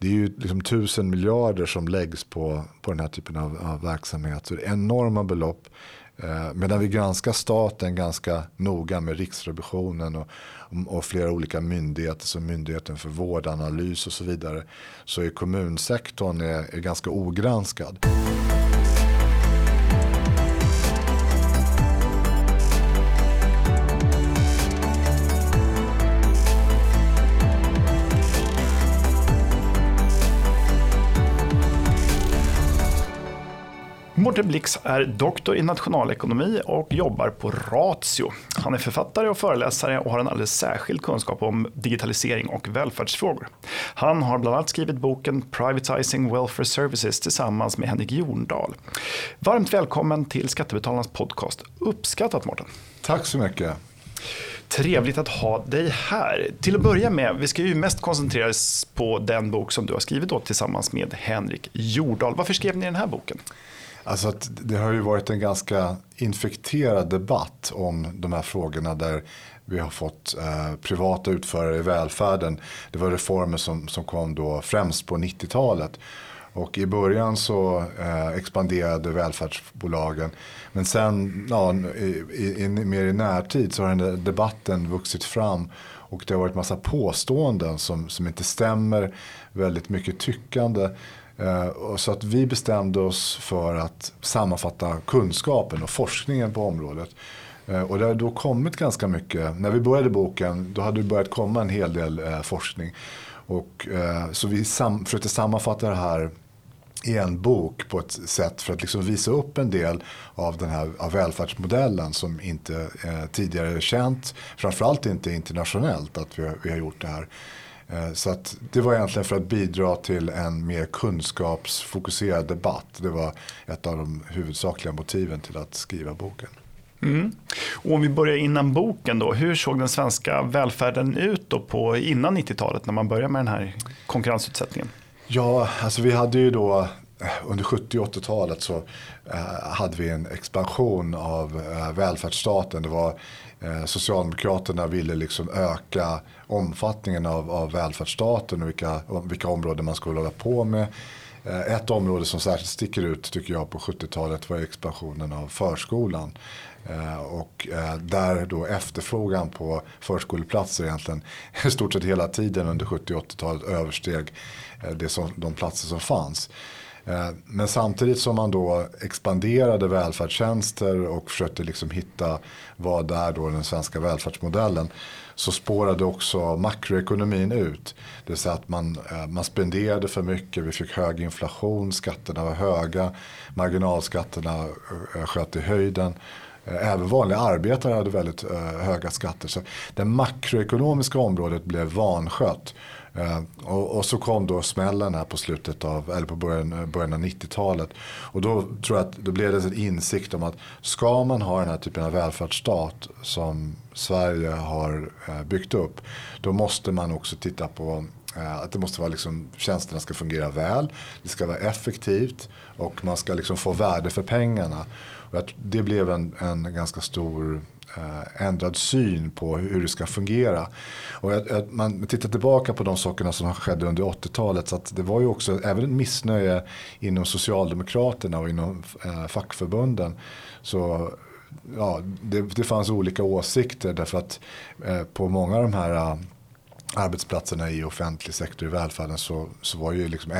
Det är ju liksom tusen miljarder som läggs på, på den här typen av, av verksamhet. Så det är enorma belopp. Eh, medan vi granskar staten ganska noga med Riksrevisionen och, och flera olika myndigheter som Myndigheten för vårdanalys och så vidare. Så är kommunsektorn är, är ganska ogranskad. Mårten Blix är doktor i nationalekonomi och jobbar på Ratio. Han är författare och föreläsare och har en alldeles särskild kunskap om digitalisering och välfärdsfrågor. Han har bland annat skrivit boken Privatizing Welfare Services tillsammans med Henrik Jorndal. Varmt välkommen till Skattebetalarnas podcast. Uppskattat Mårten. Tack så mycket. Trevligt att ha dig här. Till att börja med, vi ska ju mest koncentrera oss på den bok som du har skrivit då, tillsammans med Henrik Jordahl. Varför skrev ni den här boken? Alltså att det har ju varit en ganska infekterad debatt om de här frågorna där vi har fått eh, privata utförare i välfärden. Det var reformer som, som kom då främst på 90-talet. Och i början så eh, expanderade välfärdsbolagen. Men sen, ja, i, i, i, mer i närtid så har den där debatten vuxit fram. Och det har varit massa påståenden som, som inte stämmer. Väldigt mycket tyckande. Eh, så att vi bestämde oss för att sammanfatta kunskapen och forskningen på området. Eh, och det har då kommit ganska mycket. När vi började boken då hade det börjat komma en hel del eh, forskning. Och, så vi sam försökte sammanfatta det här i en bok på ett sätt för att liksom visa upp en del av den här av välfärdsmodellen som inte eh, tidigare är känt. Framförallt inte internationellt att vi, vi har gjort det här. Eh, så att det var egentligen för att bidra till en mer kunskapsfokuserad debatt. Det var ett av de huvudsakliga motiven till att skriva boken. Mm. Och om vi börjar innan boken då, hur såg den svenska välfärden ut då på innan 90-talet när man började med den här konkurrensutsättningen? Ja, alltså vi hade ju då eh, under 70 och 80-talet så eh, hade vi en expansion av välfärdsstaten. Det var Socialdemokraterna ville liksom öka omfattningen av, av välfärdsstaten och vilka, vilka områden man skulle hålla på med. Eh, ett område som särskilt sticker ut tycker jag på 70-talet var expansionen av förskolan. Eh, och eh, där då efterfrågan på förskoleplatser egentligen i stort sett hela tiden under 70 80-talet översteg det som, de platser som fanns. Men samtidigt som man då expanderade välfärdstjänster och försökte liksom hitta vad är då den svenska välfärdsmodellen så spårade också makroekonomin ut. Det vill säga att man, eh, man spenderade för mycket, vi fick hög inflation, skatterna var höga, marginalskatterna eh, sköt i höjden. Eh, även vanliga arbetare hade väldigt höga skatter. Så det makroekonomiska området blev vanskött. Och, och, så kom då smällen här på slutet av, eller på början, början av 90-talet. Och då tror jag att då blev det en insikt om att ska man ha den här typen av välfärdsstat som Sverige har eh, byggt upp. Då måste man också titta på eh, att det måste vara liksom, tjänsterna ska fungera väl. Det ska vara effektivt och man ska liksom få värde för pengarna. Och det blev en, en ganska stor Eh, ändrad syn på hur det ska fungera. Och att man tittar tillbaka på de sakerna som skedde under 80-talet så att det var ju också även ett missnöje inom Socialdemokraterna och inom eh, fackförbunden. Så ja, det, det fanns olika åsikter därför att eh, på många av de här eh, arbetsplatserna i offentlig sektor i välfärden så, så var ju liksom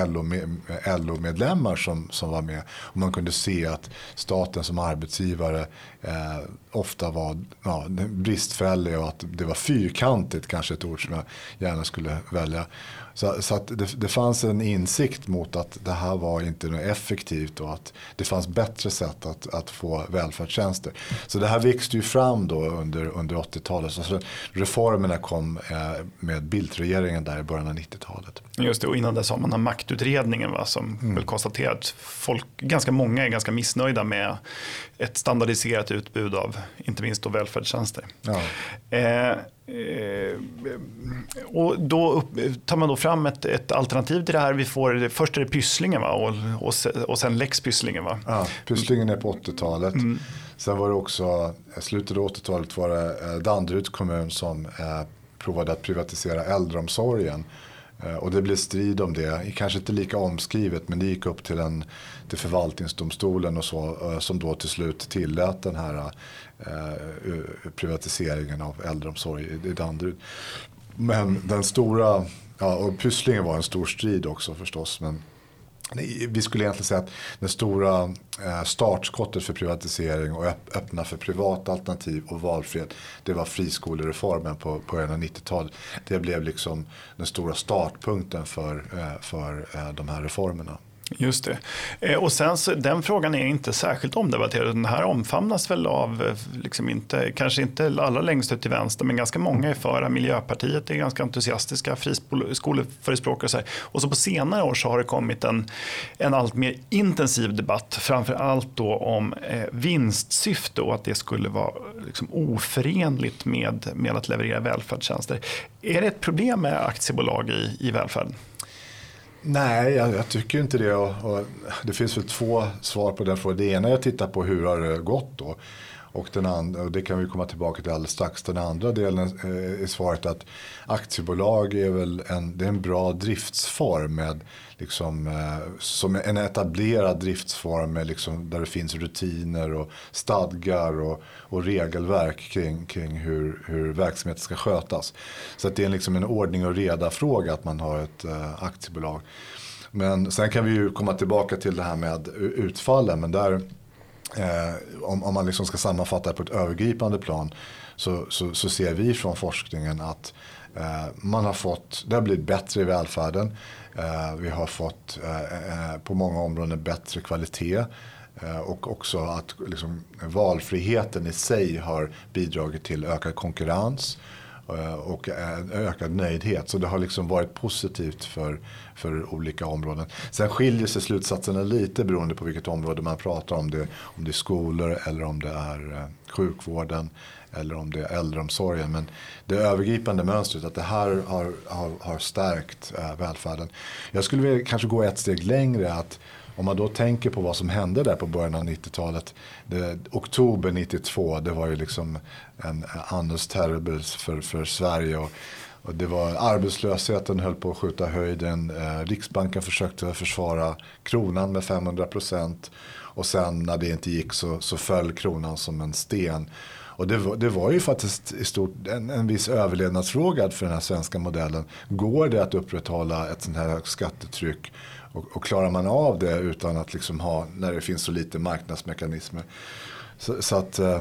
LO-medlemmar eh, som, som var med. Och man kunde se att staten som arbetsgivare eh, ofta var ja, bristfällig och att det var fyrkantigt, kanske ett ord som jag gärna skulle välja. Så, så det, det, fanns en insikt mot att det här var inte något effektivt och att det fanns bättre sätt att, att få välfärdstjänster. Så det här växte ju fram då under, under 80-talet. Så reformerna kom eh, med Bildtregeringen där i början av 90-talet. Just det, och innan dess har man den här maktutredningen va, som mm. väl konstaterat att folk, ganska många är ganska missnöjda med ett standardiserat utbud av inte minst då välfärdstjänster. Ja. Eh, och då tar man då fram ett, ett, alternativ till det här. Vi får, först är det Pysslingen va? Och, och, och sen Lex Pysslingen. Va? Ja, Pysslingen är på 80-talet. Mm. Sen var det också, slutet av 80-talet var det eh, Danderyds kommun som eh, provade att privatisera äldreomsorgen. Eh, och det blev strid om det, kanske inte lika omskrivet men det gick upp till, en, till förvaltningsdomstolen och så eh, som då till slut tillät den här eh, Eh, privatiseringen av äldreomsorg i Danderyd. Men den stora, ja, och Pysslingen var en stor strid också förstås. Men vi skulle egentligen säga att det stora eh, startskottet för privatisering och öppna för privata alternativ och valfrihet det var friskolereformen på början av 90-talet. Det blev liksom den stora startpunkten för, eh, för de här reformerna. Just det. Eh, och sen så, den frågan är inte särskilt omdebatterad. Den här omfamnas väl av, eh, liksom inte, kanske inte allra längst ut till vänster, men ganska många är för. Miljöpartiet är ganska entusiastiska friskoleförespråkare. Och så på senare år så har det kommit en, en allt mer intensiv debatt, framför allt då om eh, vinstsyfte och att det skulle vara liksom oförenligt med, med att leverera välfärdstjänster. Är det ett problem med aktiebolag i, i välfärden? Nej, jag, jag, tycker inte det. Och, och, det finns väl två svar på den frågan. Det ena är att titta på hur har det gått då. Och, den andra, och det kan vi komma tillbaka till alldeles strax. Den andra delen eh, är svaret att aktiebolag är väl en, det är en bra driftsform. Med liksom, eh, som en etablerad driftsform med liksom, där det finns rutiner och stadgar och, och regelverk kring, kring hur, hur verksamheten ska skötas. Så att det är liksom en ordning och reda fråga att man har ett eh, aktiebolag. Men sen kan vi ju komma tillbaka till det här med utfallen. Men där, eh, om, om, man liksom ska sammanfatta det på ett övergripande plan så, så, så ser vi från forskningen att eh, man har fått, det har blivit bättre i välfärden. Eh, vi har fått eh, eh på många områden bättre kvalitet. Eh, och också att liksom, valfriheten i sig har bidragit till ökad konkurrens Eh, och ökad nöjdhet. Så det har liksom varit positivt för, för olika områden. Sen skiljer sig slutsatserna lite beroende på vilket område man pratar om. Det, om det är skolor eller om det är eh, sjukvården eller om det är äldreomsorgen. Men det övergripande mönstret att det här har, har, har stärkt eh, välfärden. Jag skulle vilja kanske gå ett steg längre. att om man då tänker på vad som hände där på början av 90-talet. oktober 92, det var ju liksom en annus terribles för, för Sverige. Och, och det var arbetslösheten höll på att skjuta höjden. Eh, Riksbanken försökte försvara kronan med 500 procent. Och sen när det inte gick så, så föll kronan som en sten. Och det var, det var ju faktiskt i stort en, en viss överlevnadsfråga för den här svenska modellen. Går det att upprätthålla ett sånt här högt skattetryck och, och klarar man av det utan att liksom ha, när det finns så lite marknadsmekanismer. Så, så att eh,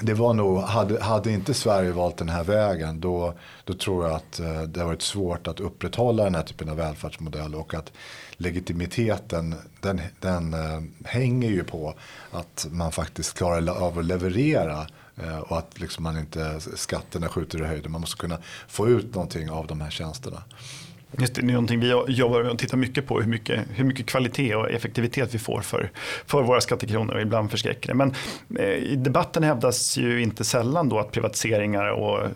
det var nog, hade, hade inte Sverige valt den här vägen då, då tror jag att eh, det har varit svårt att upprätthålla den här typen av välfärdsmodell och att legitimiteten den, den eh, hänger ju på att man faktiskt klarar av att leverera och att liksom man inte skatterna skjuter i höjden. Man måste kunna få ut någonting av de här tjänsterna. Just det, det är någonting vi jobbar med och tittar mycket på, hur mycket, hur mycket kvalitet och effektivitet vi får för, för våra skattekronor. Ibland förskräcker det. Men eh, i debatten hävdas ju inte sällan då att privatiseringar och eh,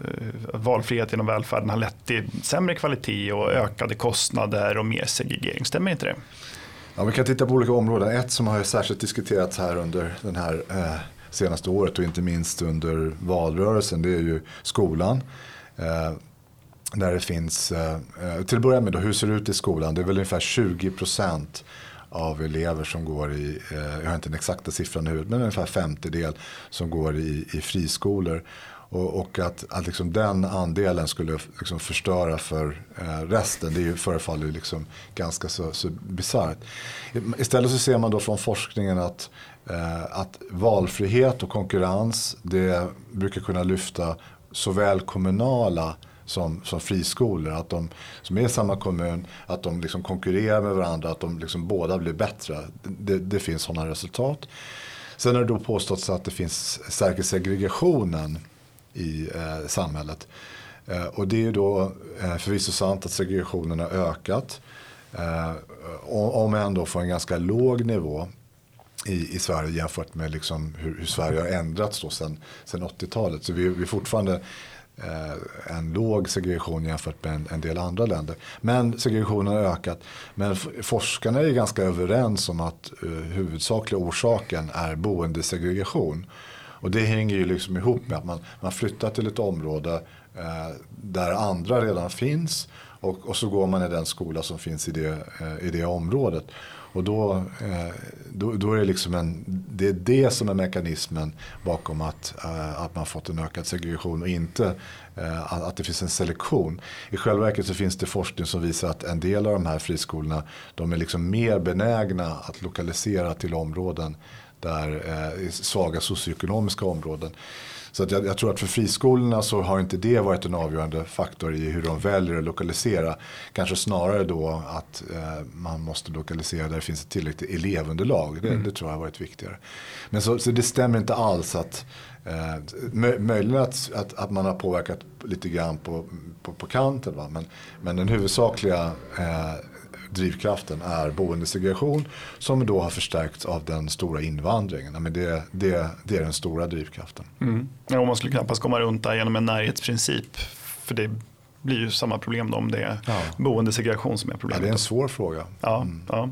valfrihet inom välfärden har lett till sämre kvalitet och ökade kostnader och mer segregering. Stämmer inte det? Ja, vi kan titta på olika områden. Ett som har särskilt diskuterats här under den här eh, senaste året och inte minst under valrörelsen det är ju skolan. Eh, där det finns, eh, till att börja med då, hur ser det ut i skolan? Det är väl ungefär 20 procent av elever som går i, eh, jag har inte den exakta siffran nu, men ungefär 50 del som går i, i friskolor. Och, och att, att liksom den andelen skulle liksom förstöra för eh, resten, det är ju, förefaller ju liksom ganska så, så bisarrt. Istället så ser man då från forskningen att, Eh, att valfrihet och konkurrens, det brukar kunna lyfta såväl kommunala som, som friskolor. Att de som är i samma kommun, att de liksom konkurrerar med varandra, att de liksom båda blir bättre. Det, det finns sådana resultat. Sen har det då påståtts att det finns stärker segregationen i eh, samhället. Eh, och det är ju då eh, förvisso sant att segregationen har ökat. Eh, om ändå från en ganska låg nivå i, i Sverige jämfört med liksom hur, hur Sverige har ändrats då sen, sen 80-talet. Så vi, vi är fortfarande Eh, en låg segregation jämfört med en, en, del andra länder. Men segregationen har ökat. Men forskarna är ganska överens om att eh, huvudsakliga orsaken är boendesegregation. Och det hänger ju liksom ihop med att man, man flyttar till ett område eh, där andra redan finns Och, och, så går man i den skola som finns i det, eh, i det området. Och då, eh, då, då, är det liksom en, det är det som är mekanismen bakom att, eh, att man fått en ökad segregation och inte eh, att det finns en selektion. I själva verket så finns det forskning som visar att en del av de här friskolorna de är liksom mer benägna att lokalisera till områden där eh, svaga socioekonomiska områden. Så jag, jag, tror att för friskolorna så har inte det varit en avgörande faktor i hur de väljer att lokalisera. Kanske snarare då att eh, man måste lokalisera där det finns ett tillräckligt elevunderlag. Det, mm. det tror jag har varit viktigare. Men så, så det stämmer inte alls att eh, möjligen att, att, att, man har påverkat lite grann på, på, på kanten. Va? Men, men den huvudsakliga eh, drivkraften är boendesegregation som då har förstärkts av den stora invandringen. Men det, det, det är den stora drivkraften. Mm. Ja, man skulle knappast komma runt det genom en närhetsprincip. För det blir ju samma problem då om det är ja. boendesegregation som är problemet. Ja, det är en svår fråga. Ja, mm. ja.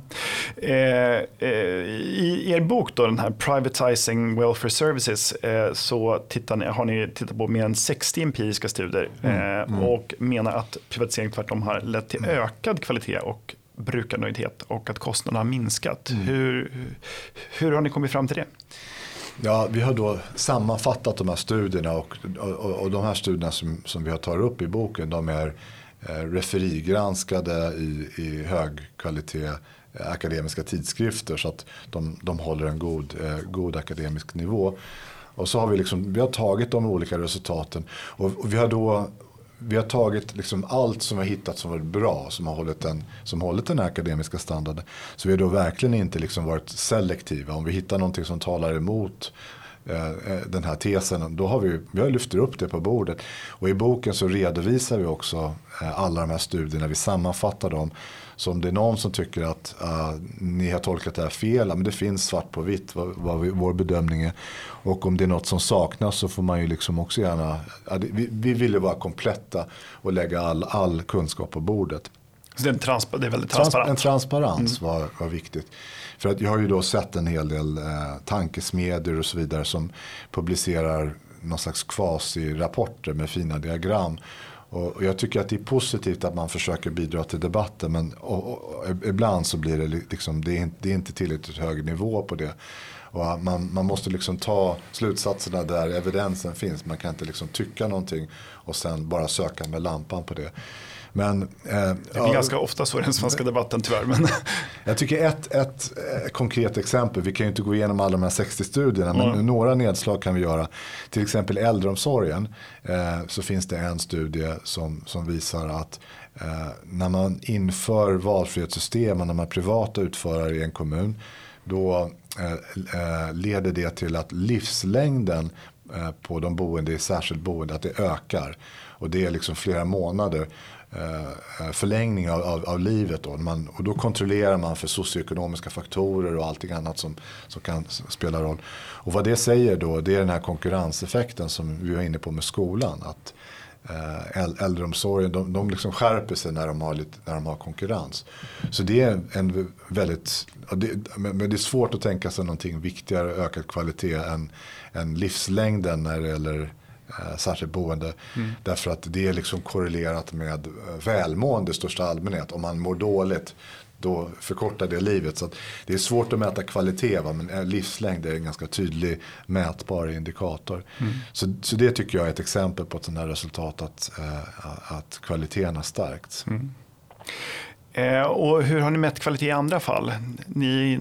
Eh, eh, I er bok då, den här Privatizing Welfare Services, eh, så tittar ni, har ni tittat på mer än 60 empiriska studier mm. Eh, mm. och menar att privatisering tvärtom har lett till mm. ökad kvalitet och brukarnöjdhet och att kostnaderna har minskat. Mm. Hur, hur har ni kommit fram till det? Ja, vi har då sammanfattat de här studierna och, och, och de här studierna som, som vi har tagit upp i boken de är eh, referigranskade i, i hög kvalitet eh, akademiska tidskrifter så att de, de håller en god, eh, god akademisk nivå. Och så har vi, liksom, vi har tagit de olika resultaten och, och vi har då vi har tagit liksom allt som vi har hittat som varit bra, som har hållit den, som hållit den akademiska standarden. Så vi har då verkligen inte liksom varit selektiva. Om vi hittar någonting som talar emot eh, eh den här tesen, då har vi, vi har lyft upp det på bordet. Och i boken så redovisar vi också eh, alla de här studierna, vi sammanfattar dem. Så om det är någon som tycker att uh, ni har tolkat det här fel, men det finns svart på vitt vad, vad vi, vår bedömning är. Och om det är något som saknas så får man ju liksom också gärna, uh, vi, vi vill ju vara kompletta och lägga all, all kunskap på bordet. Så det är, trans, det är väldigt transparent? En transparens mm. var, var viktigt. För att jag har ju då sett en hel del eh, tankesmedjor och så vidare som publicerar någon slags kvasi-rapporter med fina diagram. Och, jag tycker att det är positivt att man försöker bidra till debatten. Men och, och, ibland så blir det liksom, det är, inte, det är inte tillräckligt hög nivå på det. Och ah, man, man måste liksom ta slutsatserna där evidensen finns. Man kan inte liksom tycka någonting och sen bara söka med lampan på det. Men, eh, det är ja, ganska ofta så i den svenska debatten tyvärr. Men. Jag tycker ett, ett eh, konkret exempel, vi kan ju inte gå igenom alla de här 60 studierna, men mm. några nedslag kan vi göra. Till exempel äldreomsorgen, eh, så finns det en studie som, som visar att eh, när man inför valfrihetssystem och när man är privata utförare i en kommun, då eh, eh, leder det till att livslängden på de boende i särskilt boende att det ökar. Och det är liksom flera månader. Eh, eh, förlängning av, av, av, livet. Då. Man, och då kontrollerar man för socioekonomiska faktorer och allting annat som, som kan spela roll. Och vad det säger då det är den här konkurrenseffekten som vi var inne på med skolan. Att eh, äldreomsorgen de, de liksom skärper sig när de, har lite, när de har konkurrens. Så det är en väldigt, det, men det är svårt att tänka sig någonting viktigare, ökad kvalitet än, än livslängden när det gäller eh, särskilt boende. Mm. Därför att det är liksom korrelerat med eh, välmående i största allmänhet. Om man mår dåligt då förkortar det livet. Så det är svårt att mäta kvalitet va? men eh, livslängd är en ganska tydlig mätbar indikator. Mm. Så, så det tycker jag är ett exempel på ett sådant här resultat att, eh, att kvaliteten har stärkts. Mm. Eh, och hur har ni mätt kvalitet i andra fall? Ni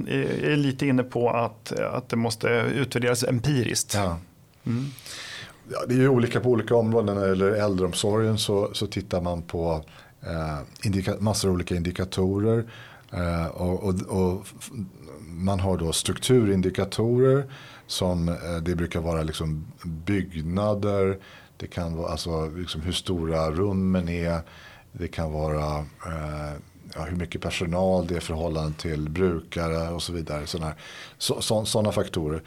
är lite inne på att, att det måste utvärderas empiriskt. Ja. Mm. Ja, det är ju olika på olika områden. När det gäller äldreomsorgen så, så tittar man på eh, indika, massor av olika indikatorer. Eh, och, och, och, man har då strukturindikatorer som eh, det brukar vara liksom byggnader. Det kan vara alltså liksom hur stora rummen är. Det kan vara eh, ja, hur mycket personal det är i förhållande till brukare och så vidare. Sådana, så, så, sådana faktorer.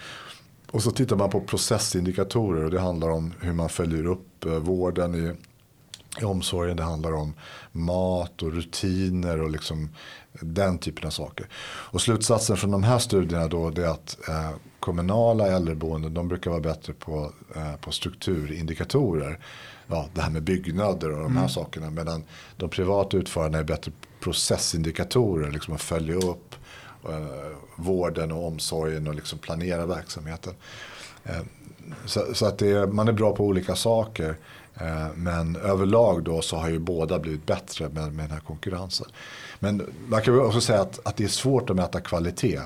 Och så tittar man på processindikatorer och det handlar om hur man följer upp eh, vården i, i omsorgen. Det handlar om mat och rutiner och liksom den typen av saker. Och slutsatsen från de här studierna då är att eh, kommunala äldreboenden de brukar vara bättre på, eh, på strukturindikatorer. Ja, det här med byggnader och de här mm. sakerna. Medan de privata utförarna är bättre processindikatorer. Liksom att följa upp eh, vården och omsorgen och liksom planera verksamheten. Eh, så, så, att är, man är bra på olika saker. Eh, men överlag då så har ju båda blivit bättre med, med den här konkurrensen. Men man kan också säga att, att det är svårt att mäta kvalitet.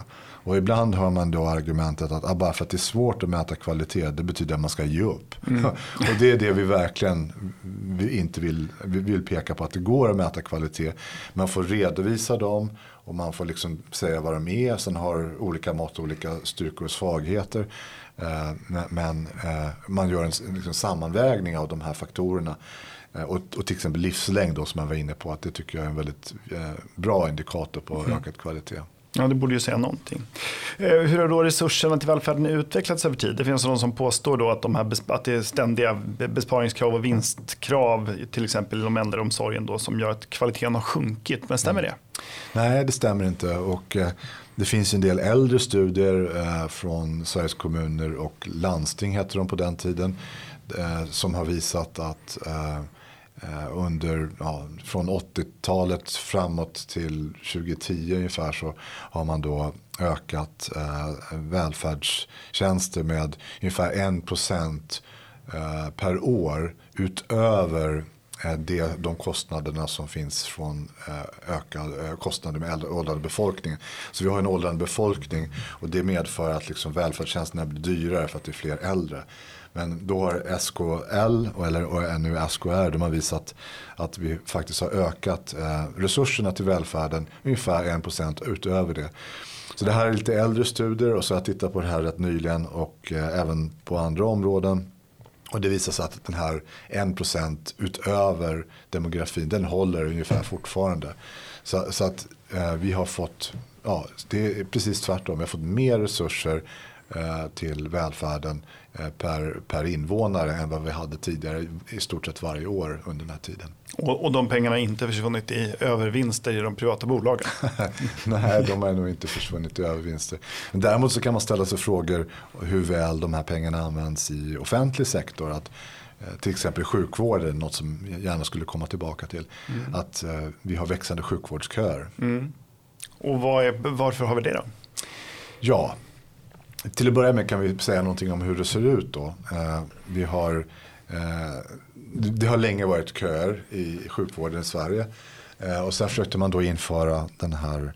Och ibland hör man då argumentet att ah, bara för att det är svårt att mäta kvalitet det betyder att man ska ge upp. Mm. och det är det vi verkligen vi inte vill, vi vill peka på att det går att mäta kvalitet. Man får redovisa dem och man får liksom säga vad de är. Sen har olika mått olika styrkor och svagheter. Eh, men eh, man gör en liksom sammanvägning av de här faktorerna. Eh, och, och till exempel livslängd då, som man var inne på. Att det tycker jag är en väldigt bra indikator på mm. ökad kvalitet. Ja, det borde ju säga någonting. Hur har då resurserna till välfärden utvecklats över tid? Det finns någon som påstår då att, de här, att det är ständiga besparingskrav och vinstkrav, till exempel inom äldreomsorgen, då, som gör att kvaliteten har sjunkit. Men stämmer det? Nej, det stämmer inte. Och, det finns en del äldre studier eh, från Sveriges kommuner och landsting hette de på den tiden. Eh, som har visat att eh, eh Eh, under, ja, från 80-talet framåt till 2010 ungefär så har man då ökat eh, välfärdstjänster med ungefär 1% eh, per år utöver Eh, det, de kostnaderna som finns från eh, ökad eh, kostnader med åldrande befolkning. Så vi har en åldrande befolkning och det medför att liksom välfärdstjänsterna blir dyrare för att det är fler äldre. Men då har SKL eller, och nu SKR de har visat att vi faktiskt har ökat eh, resurserna till välfärden ungefär 1% utöver det. Så det här är lite äldre studier och så har jag tittat på det här rätt nyligen och eh, även på andra områden. Och det visar sig att den här 1% utöver demografin den håller ungefär fortfarande. Så, så att eh, vi har fått, ja det är precis tvärtom, vi har fått mer resurser eh, till välfärden per, per invånare än vad vi hade tidigare i stort sett varje år under den här tiden. Och, och de pengarna har inte försvunnit i övervinster i de privata bolagen? Nej, de har nog inte försvunnit i övervinster. Men däremot så kan man ställa sig frågor hur väl de här pengarna används i offentlig sektor. Att, eh, till exempel sjukvården, något som jag gärna skulle komma tillbaka till. Mm. Att eh, vi har växande sjukvårdsköer. Mm. Och är, varför har vi det då? Ja, till att börja med kan vi säga någonting om hur det ser ut då. Eh, vi har eh, det har länge varit köer i sjukvården i Sverige. Eh, och sen försökte man då införa den här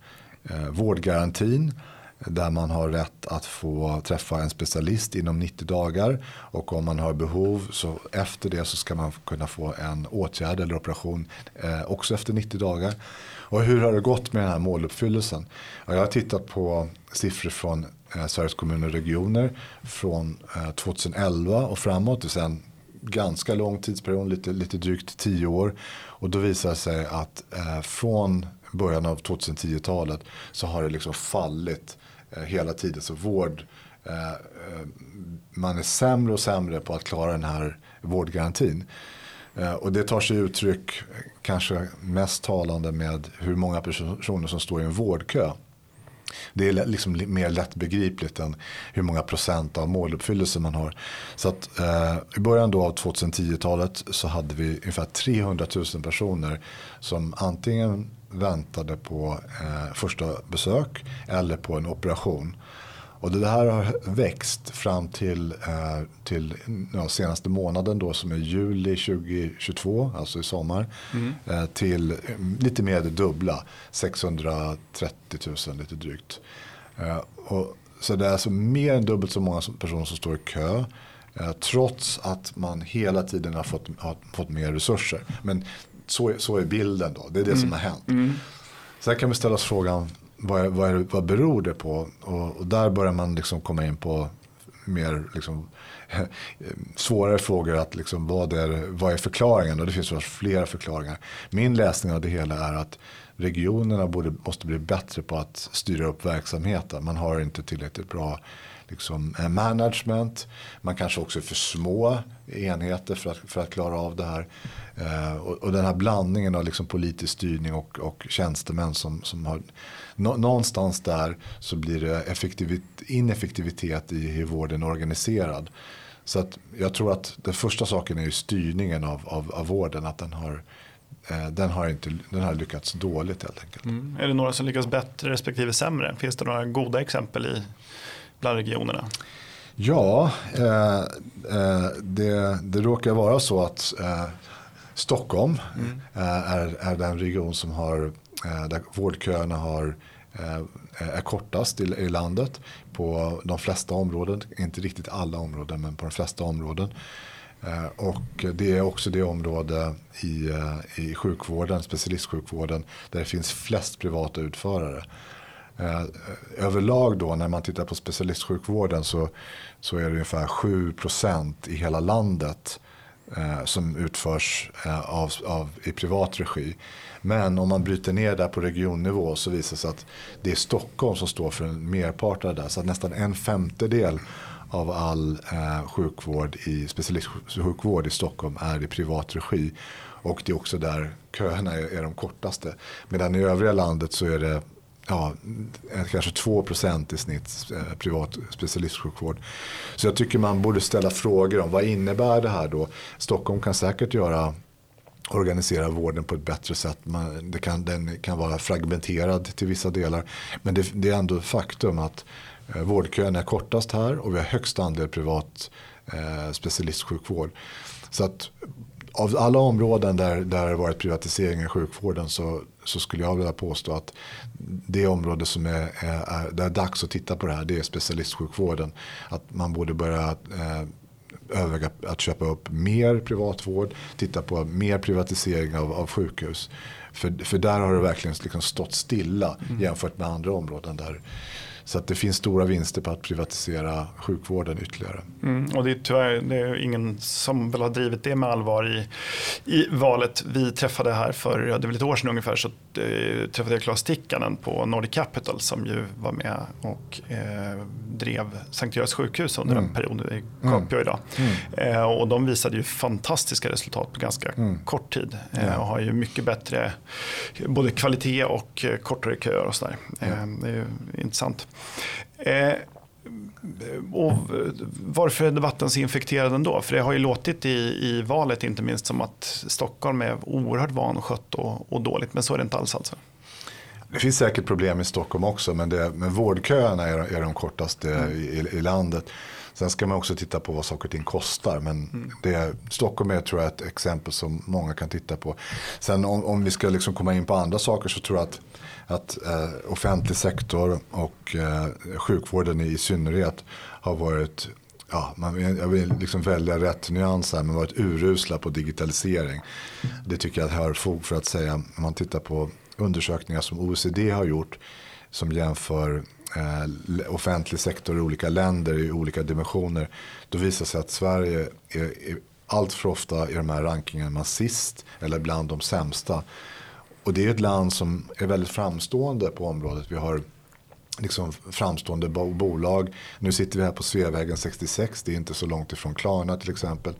vårdgarantin. Där man har rätt att få träffa en specialist inom 90 dagar. Och om man har behov så efter det så ska man kunna få en åtgärd eller operation också efter 90 dagar. Och hur har det gått med den här måluppfyllelsen? Jag har tittat på siffror från Eh, Sveriges kommuner och regioner från eh, 2011 och framåt. Det är en ganska lång tidsperiod, lite, lite drygt tio år. Och då visar det sig att eh, från början av 2010-talet så har det liksom fallit eh, hela tiden. Så vård, eh, eh, man är sämre och sämre på att klara den här vårdgarantin. Eh, och det tar sig uttryck kanske mest talande med hur många personer som står i en vårdkö. Det är liksom mer lättbegripligt än hur många procent av måluppfyllelse man har. Så att, eh, I början då av 2010-talet så hade vi ungefär 300 000 personer som antingen väntade på eh, första besök eller på en operation. Och det här har växt fram till, eh, till ja, senaste månaden då som är juli 2022, alltså i sommar. Mm. Eh, till lite mer det dubbla, 630 000 lite drygt. Eh, och, så det är alltså mer än dubbelt så många personer som står i kö. Trots att man hela tiden har fått, har fått mer resurser. Men så, så är bilden då, det är det mm. som har hänt. Mm. Sen kan vi ställa oss frågan, vad, vad, vad beror det på? Och, och, där börjar man liksom komma in på mer liksom, svårare frågor. Att liksom, vad, är, vad är förklaringen? Och det finns flera förklaringar. Min läsning av det hela är att regionerna borde, måste bli bättre på att styra upp verksamheten. Man har inte tillräckligt bra liksom, eh, management. Man kanske också är för små enheter för att, för att klara av det här. Eh, och, och, den här blandningen av liksom politisk styrning och, och tjänstemän som, som har nå, någonstans där så blir det ineffektivitet i hur vården är organiserad. Så att jag tror att den första saken är ju styrningen av, av, av vården. Att den har, eh, den, har inte, den har lyckats dåligt helt enkelt. Mm. Är det några som lyckas bättre respektive sämre? Finns det några goda exempel i, bland regionerna? Ja, eh, eh, det, det råkar vara så att eh, Stockholm mm. Eh, är, är den region som har, eh, där vårdköerna har är kortast i, i landet på de flesta områden. Inte riktigt alla områden men på de flesta områden. Eh, och det är också det område i, eh, i sjukvården, specialistsjukvården, där det finns flest privata utförare. Eh, överlag då när man tittar på specialistsjukvården så, så är det ungefär 7% i hela landet eh, som utförs eh, av, av, i privat regi. Men om man bryter ner det på regionnivå så visar det sig att det är Stockholm som står för en merpart av det. där. Så att nästan en femtedel av all eh, sjukvård i specialistsjukvård i Stockholm är i privat regi. Och det är också där köerna är, är de kortaste. Medan i övriga landet så är det ja, eh, kanske 2 procent i snitt eh, privat specialistsjukvård. Så jag tycker man borde ställa frågor om vad innebär det här då? Stockholm kan säkert göra organisera vården på ett bättre sätt. Man, det kan, den kan vara fragmenterad till vissa delar. Men det, det är ändå faktum att eh, vårdkön är kortast här och vi har högst andel privat eh, specialistsjukvård. Så att av alla områden där, där det varit privatisering i sjukvården så, så skulle jag vilja påstå att det område som är, är, är, där är dags att titta på det här det är specialistsjukvården. Att man borde börja eh, överväga att köpa upp mer privatvård, titta på mer privatisering av, av sjukhus. För, för där har det verkligen liksom stått stilla mm. jämfört med andra områden där så att det finns stora vinster på att privatisera sjukvården ytterligare. Mm, och det är tyvärr det är ingen som väl har drivit det med allvar i, i valet. Vi träffade här för det är väl ett år sedan ungefär så eh, träffade jag Claes Tikkanen på Nordic Capital som ju var med och eh, drev Sankt Görans sjukhus under mm. en period i Capio idag. Mm. Eh, och de visade ju fantastiska resultat på ganska mm. kort tid eh, och har ju mycket bättre både kvalitet och eh, kortare köer och sådär. Eh, det är ju intressant. Eh, och varför är debatten så infekterad ändå? För det har ju låtit i, i valet inte minst som att Stockholm är oerhört vanskött och, och dåligt. Men så är det inte alls alltså. Det finns säkert problem i Stockholm också men, det, men vårdköerna är, är de kortaste mm. i, i, landet. Sen ska man också titta på vad saker och ting kostar. Men mm. det, Stockholm är tror jag ett exempel som många kan titta på. Sen om, om vi ska liksom komma in på andra saker så tror jag att att eh, offentlig sektor och eh, sjukvården i synnerhet har varit Ja, man, jag vill liksom välja rätt nyans här, men varit urusla på digitalisering. Det tycker jag har fog för att säga. Om man tittar på undersökningar som OECD har gjort som jämför eh, offentlig sektor i olika länder i olika dimensioner. Då visar sig att Sverige är, är allt för ofta i de här rankingarna sist eller bland de sämsta. Och det är ett land som är väldigt framstående på området. Vi har liksom framstående bolag. Nu sitter vi här på Sveavägen 66. Det är inte så långt ifrån Klarna till exempel.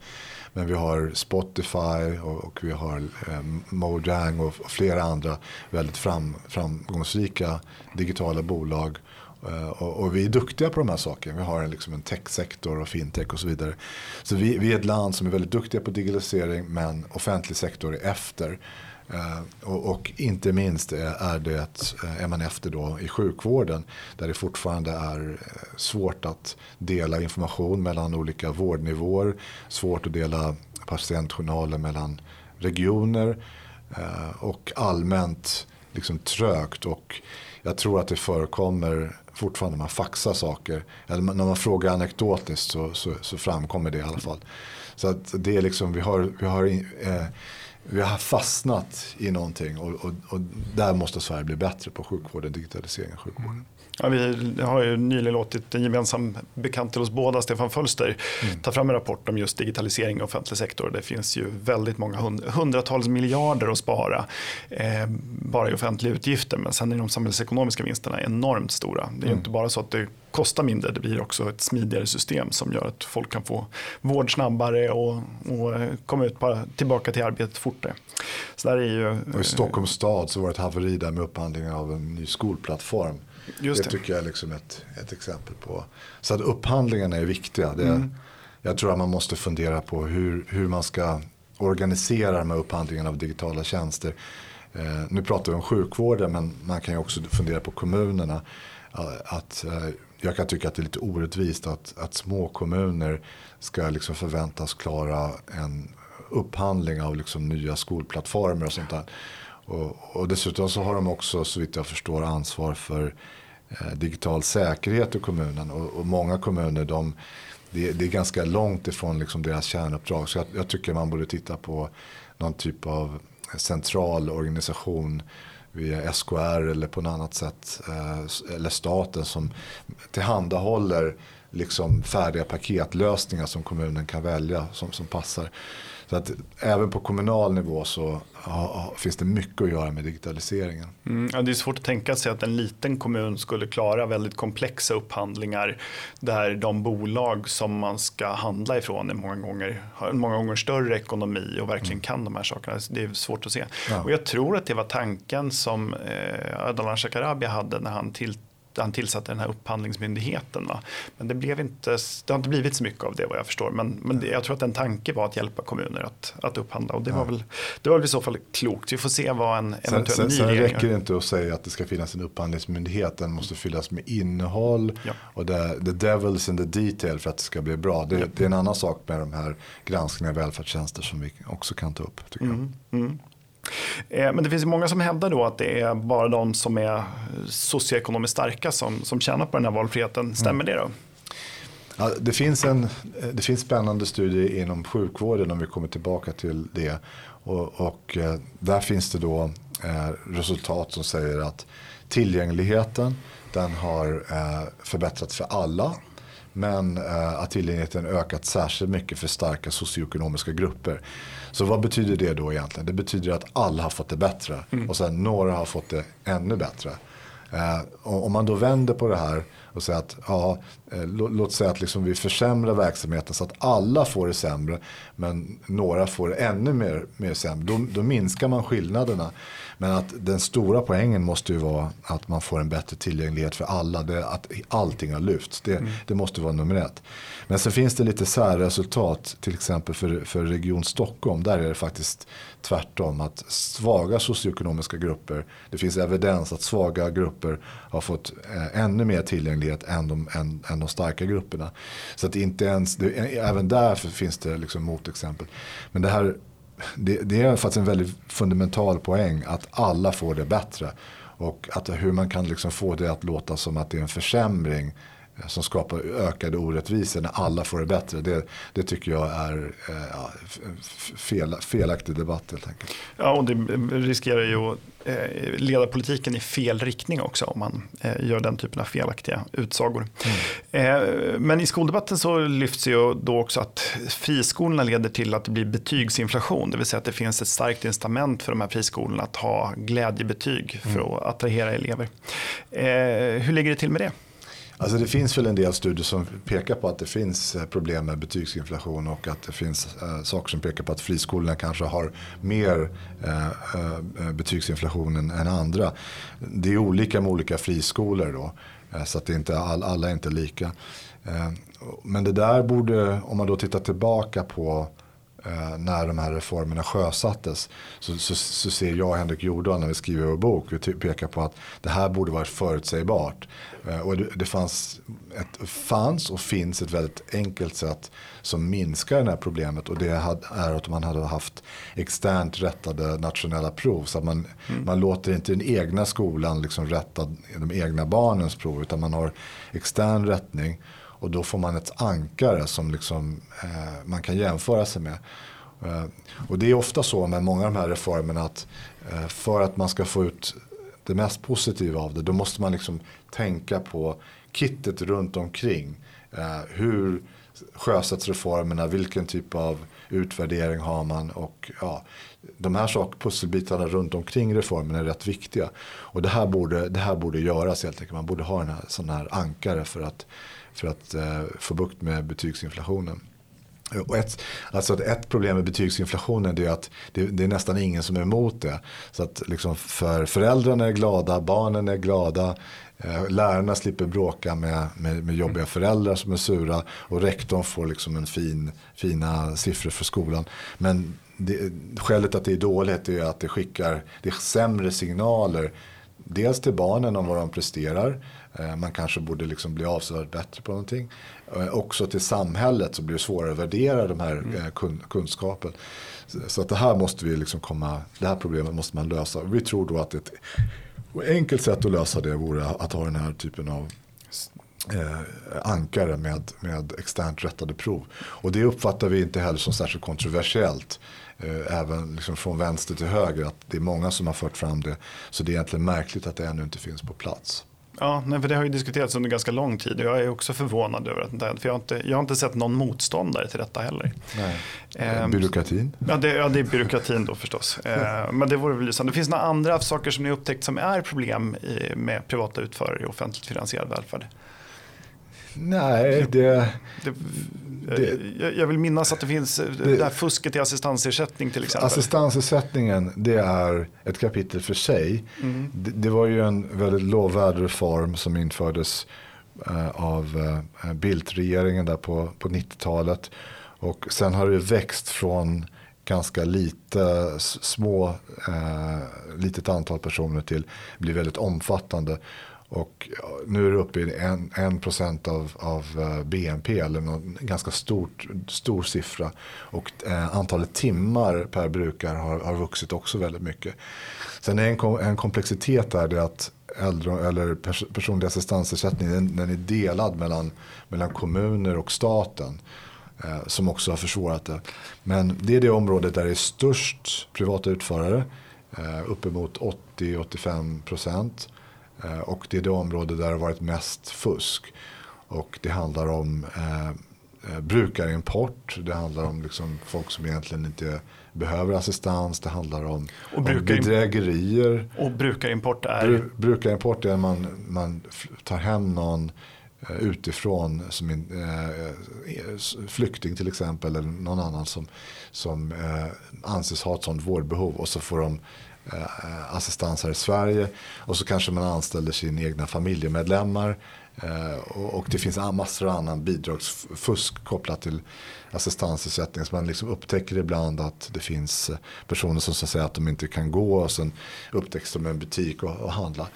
Men vi har Spotify och, och vi har eh, Mojang och, och, flera andra väldigt fram, framgångsrika digitala bolag. Eh, och, och, vi är duktiga på de här sakerna. Vi har en, liksom en techsektor och fintech och så vidare. Så vi, vi är ett land som är väldigt duktiga på digitalisering men offentlig sektor är efter. Eh, och, och, inte minst är, det, eh, är man efter då i sjukvården där det fortfarande är eh, svårt att dela information mellan olika vårdnivåer. Svårt att dela patientjournaler mellan regioner och allmänt liksom trögt. Och jag tror att det förekommer fortfarande när man faxar saker. Eller när man frågar anekdotiskt så, så, så framkommer det i alla fall. Så att det är liksom, vi har, vi har eh, vi har fastnat i någonting och, och, och, där måste Sverige bli bättre på sjukvården, digitaliseringen, av sjukvården. Ja, vi har ju nyligen låtit en gemensam bekant till oss båda, Stefan Fölster, mm. ta fram en rapport om just digitalisering av offentlig sektor. Det finns ju väldigt många hundratals miljarder att spara eh, bara i offentliga utgifter. Men sen är de samhällsekonomiska vinsterna enormt stora. Det är mm. inte bara så att det kostar mindre. Det blir också ett smidigare system som gör att folk kan få vård snabbare och, och eh, komma ut på, tillbaka till arbetet fortare. Så där är ju, och I Stockholms stad så var det ett haveri där med upphandlingen av en ny skolplattform. Just det. det tycker jag är liksom ett, ett exempel på. Så att upphandlingarna är viktiga. Det, mm. Jag tror att man måste fundera på hur, hur man ska organisera de här upphandlingarna av digitala tjänster. Eh, nu pratar vi om sjukvården men man kan ju också fundera på kommunerna. Att, eh, jag kan tycka att det är lite orättvist att, att små kommuner ska liksom förväntas klara en upphandling av liksom nya skolplattformar och sånt där. Och, och dessutom så har de också så vitt jag förstår ansvar för Eh, digital säkerhet i kommunen. Och, och många kommuner de, det, det, är ganska långt ifrån liksom deras kärnuppdrag. Så jag, jag, tycker man borde titta på någon typ av central organisation via SKR eller på något annat sätt. Eh, eller staten som tillhandahåller liksom färdiga paketlösningar som kommunen kan välja som, som passar. Så att även på kommunal nivå så ja, finns det mycket att göra med digitaliseringen. Mm, ja, det är svårt att tänka sig att en liten kommun skulle klara väldigt komplexa upphandlingar där de bolag som man ska handla ifrån är många gånger, har många gånger större ekonomi och verkligen mm. kan de här sakerna. Det är svårt att se. Ja. Och jag tror att det var tanken som eh, Ardalan Shekarabi hade när han tillträdde han tillsatte den här upphandlingsmyndigheten. Va? Men det, blev inte, det har inte blivit så mycket av det vad jag förstår. Men, men det, jag tror att en tanke var att hjälpa kommuner att, att upphandla. Och det, var väl, det var väl i så fall klokt. Vi får se vad en eventuell sen, ny sen, sen räcker det inte att säga att det ska finnas en upphandlingsmyndighet. Den måste fyllas med innehåll. Ja. Och det, the devil's in the detail för att det ska bli bra. Det, ja. det är en annan sak med de här granskningarna av välfärdstjänster som vi också kan ta upp. Tycker mm. jag. Mm. Eh, men det finns många som hävdar då att det är bara de som är socioekonomiskt starka som, som tjänar på den här valfriheten. Stämmer mm. det då? Ja, det, finns en, det finns spännande studier inom sjukvården om vi kommer tillbaka till det. Och, och eh, där finns det då eh, resultat som säger att tillgängligheten den har förbättrats för alla men eh, att tillgängligheten ökat särskilt mycket för starka socioekonomiska grupper. Så vad betyder det då egentligen? Det betyder att alla har fått det bättre mm. och sen några har fått det ännu bättre. Eh, om man då vänder på det här och säger att ja, eh, låt säga att liksom vi försämrar verksamheten så att alla får det sämre men några får det ännu mer, mer sämre. Då, då minskar man skillnaderna. Men att den stora poängen måste ju vara att man får en bättre tillgänglighet för alla. Det, att allting har lyfts. Det, mm. det måste vara nummer ett. Men sen finns det lite särresultat. Till exempel för, för Region Stockholm. Där är det faktiskt tvärtom. Att svaga socioekonomiska grupper. Det finns evidens att svaga grupper har fått eh, ännu mer tillgänglighet än de, än, än de starka grupperna. Så att inte ens, det, även där finns det liksom motexempel. Men det här det, det, är faktiskt en väldigt fundamental poäng att alla får det bättre. Och att hur man kan liksom få det att låta som att det är en försämring som skapar ökade orättvisor när alla får det bättre. Det, det tycker jag är eh, fel, felaktig debatt helt enkelt. Ja, och det riskerar ju att eh, leda politiken i fel riktning också om man eh, gör den typen av felaktiga utsagor. Mm. Men i skoldebatten så lyfts ju då också att friskolorna leder till att det blir betygsinflation. Det vill säga att det finns ett starkt incitament för de här friskolorna att ha glädjebetyg för mm. att attrahera elever. Hur ligger det till med det? Alltså det finns väl en del studier som pekar på att det finns eh, problem med betygsinflation och att det finns äh, saker som pekar på att friskolorna kanske har mer eh, äh, betygsinflation än, än, andra. Det är olika med olika friskolor då. Äh, så att det inte, all, alla är inte lika. men det där borde, om man då tittar tillbaka på när de här reformerna sjösattes så, så, så ser jag och Henrik Jordahl när vi skriver vår bok, vi pekar på att det här borde varit förutsägbart. Eh, och det, det fanns, ett, fanns och finns ett väldigt enkelt sätt som minskar det här problemet. Och det är att man hade haft externt rättade nationella prov. Så att man, mm. man låter inte den egna skolan liksom rätta de egna barnens prov. Utan man har extern rättning. Och då får man ett ankare som liksom, eh, man kan jämföra sig med. Eh, och det är ofta så med många av de här reformerna att eh, för att man ska få ut det mest positiva av det. Då måste man liksom tänka på kittet runt omkring. Eh, hur sjösätts reformerna, vilken typ av utvärdering har man och ja, de här sak, pusselbitarna runt omkring reformen är rätt viktiga. Och det här borde, det här borde göras helt enkelt. Man borde ha en här, sån här ankare för att, för att eh, få bukt med betygsinflationen. Och ett, alltså ett problem med betygsinflationen är att det, det, är nästan ingen som är emot det. Så att liksom för föräldrarna är glada, barnen är glada, eh, lärarna slipper bråka med, med, med, jobbiga föräldrar som är sura och rektorn får liksom en fin, fina siffror för skolan. Men det, skälet att det är dåligt är att det skickar det sämre signaler. Dels till barnen om vad de presterar. Eh, man kanske borde liksom bli avsevärt bättre på någonting. Eh, också till samhället så blir det svårare att värdera de här mm. Eh, kun, kunskapen. Så att det här måste vi liksom komma, det här problemet måste man lösa. Vi tror då att ett enkelt sätt att lösa det vore att ha den här typen av eh, ankare med, med externt rättade prov. Och det uppfattar vi inte heller som särskilt kontroversiellt. Eh, även liksom från vänster till höger att det är många som har fört fram det. Så det är egentligen märkligt att det ännu inte finns på plats. Ja, nej, för det har ju diskuterats under ganska lång tid och jag är också förvånad över att det för jag har, inte, jag har inte sett någon motståndare till detta heller. Nej. Eh, byråkratin? Ja det, ja, det är byråkratin då förstås. Eh, men det vore väl lysande. Det finns några andra saker som ni upptäckt som är problem i, med privata utförare i offentligt finansierad välfärd? Nej, det... det, det jag vill minnas att det finns det, det här fusket i assistansersättning till exempel. Assistansersättningen, det är ett kapitel för sig. Mm. Det, det, var ju en väldigt lovvärd reform som infördes uh, av uh, Bildt-regeringen där på, på 90-talet. Och sen har det växt från ganska lite, små, eh, litet antal personer till blir väldigt omfattande. Och nu är det uppe i en, procent av, av eh, BNP eller någon ganska stort, stor siffra. Och eh, antalet timmar per brukare har, har vuxit också väldigt mycket. Sen är en, en komplexitet där det att äldre, eller pers, personlig assistansersättning den, den, är delad mellan, mellan kommuner och staten. Eh, som också har försvårat det. Men det är det området där det är störst privata utförare. Eh, uppemot 80-85 procent. Eh, och det är det område där det har varit mest fusk. Och det handlar om eh, eh, brukarimport. Det handlar om liksom folk som egentligen inte behöver assistans. Det handlar om, och brukar, om bedrägerier. Och brukarimport är? Bru, brukarimport är att man, man tar hem någon eh, utifrån som en eh, flykting till exempel eller någon annan som, som eh, anses ha ett sånt vårdbehov och så får de eh, assistans här i Sverige. Och så kanske man anställer sina egna familjemedlemmar. Eh, och, och, det finns massor av annan bidragsfusk kopplat till assistansersättning. Så man liksom upptäcker ibland att det finns eh, personer som säger att de inte kan gå och sen upptäcks de i en butik och, och handla.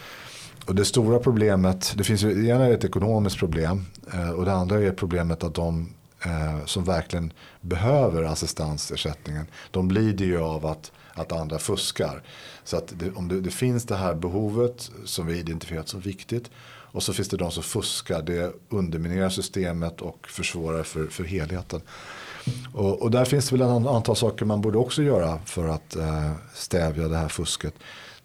Och det stora problemet, det finns ju ena är ett ekonomiskt problem eh, och det andra är problemet att de eh, som verkligen behöver assistansersättningen, de lider ju av att att andra fuskar. Så att det, om det, det, finns det här behovet som vi identifierat som viktigt och så finns det de som fuskar. Det underminerar systemet och försvårar för, för helheten. Och, och där finns det väl ett antal saker man borde också göra för att eh, stävja det här fusket.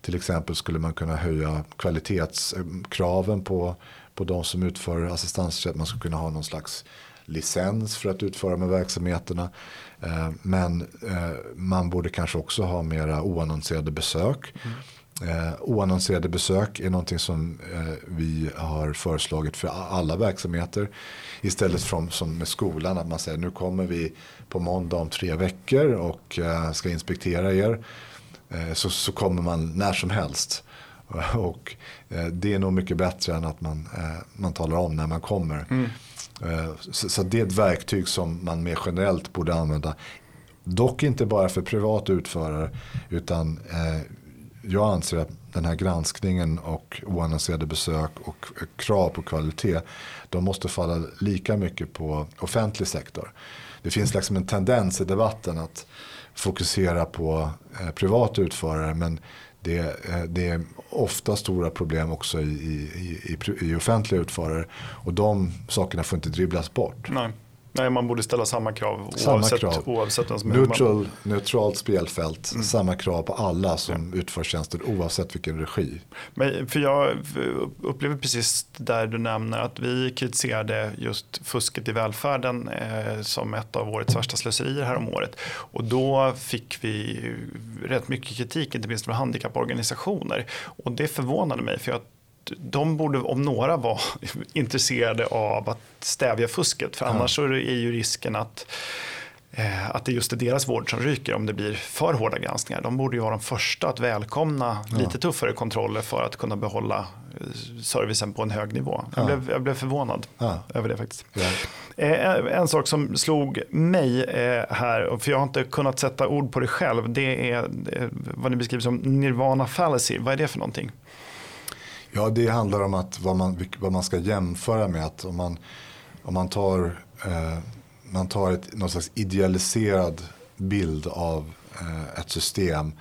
Till exempel skulle man kunna höja kvalitetskraven på, på de som utför assistansersättning. Man skulle kunna ha någon slags licens för att utföra med verksamheterna. Eh, men eh, man borde kanske också ha mera oannonserade besök. Mm. Eh, oannonserade besök är någonting som vi har föreslagit för alla verksamheter. Istället för som med skolan att man säger nu kommer vi på måndag om tre veckor och ska inspektera er. Så, så kommer man när som helst. Och det är nog mycket bättre än att man, man talar om när man kommer. Mm. Eh, så det är ett verktyg som man mer generellt borde använda. Dock inte bara för privat utförare utan eh, jag anser att den här granskningen och oannonserade besök och eh, krav på kvalitet de måste falla lika mycket på offentlig sektor. Det finns liksom en tendens i debatten att fokusera på privat privata utförare men det, eh, det är ofta stora problem också i, i, i, i offentliga utförare. Och de sakerna får inte dribblas bort. Nej. Nej, man borde ställa samma krav samma oavsett, krav. oavsett vem som Neutral, Neutralt spelfält, mm. samma krav på alla som ja. utför tjänster oavsett vilken regi. Men för jag upplever precis där du nämner att vi kritiserade just fusket i välfärden eh, som ett av årets värsta slöserier här om året. Och då fick vi rätt mycket kritik, inte minst från handikapporganisationer. Och det förvånade mig för jag de borde om några vara intresserade av att stävja fusket. För annars är ju risken att eh, att det just är deras vård som ryker om det blir för hårda granskningar. De borde ju vara de första att välkomna ja. lite tuffare kontroller för att kunna behålla eh, servicen på en hög nivå. Jag, ja. blev, jag blev förvånad ja. över det faktiskt. Eh, en sak som slog mig här, för jag har inte kunnat sätta ord på det själv, det är vad ni beskriver som nirvana fallacy. Vad är det för någonting? Ja, det handlar om att vad man, vad man ska jämföra med. Att om man, om man tar, eh, man tar ett, någon slags idealiserad bild av eh, ett system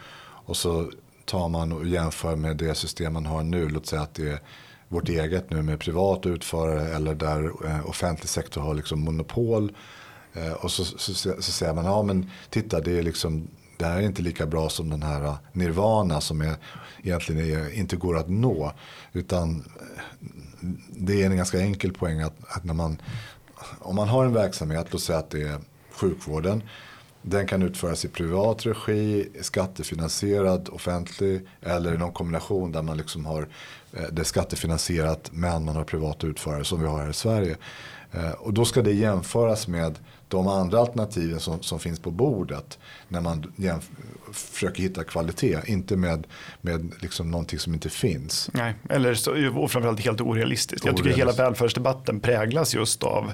och så tar man och jämför med det system man har nu. Låt säga att det är vårt eget nu med privat utförare eller där eh, offentlig sektor har liksom monopol. Eh, och så, så, så, så, säger man, ja men titta det är liksom det här är inte lika bra som den här eh, nirvana som är, egentligen är, inte går att nå. Utan eh, det är en ganska enkel poäng att, att när man, om man har en verksamhet, låt säga att det är sjukvården. Den kan utföras i privat regi, skattefinansierad, offentlig eller i någon kombination där man liksom har eh, det skattefinansierat men man har privata utförare som vi har här i Sverige. Och då ska det jämföras med de andra alternativen som, som finns på bordet när man försöker hitta kvalitet. Inte med, med liksom någonting som inte finns. Nej, eller så, och framförallt helt orealistiskt. Jag tycker hela välfärdsdebatten präglas just av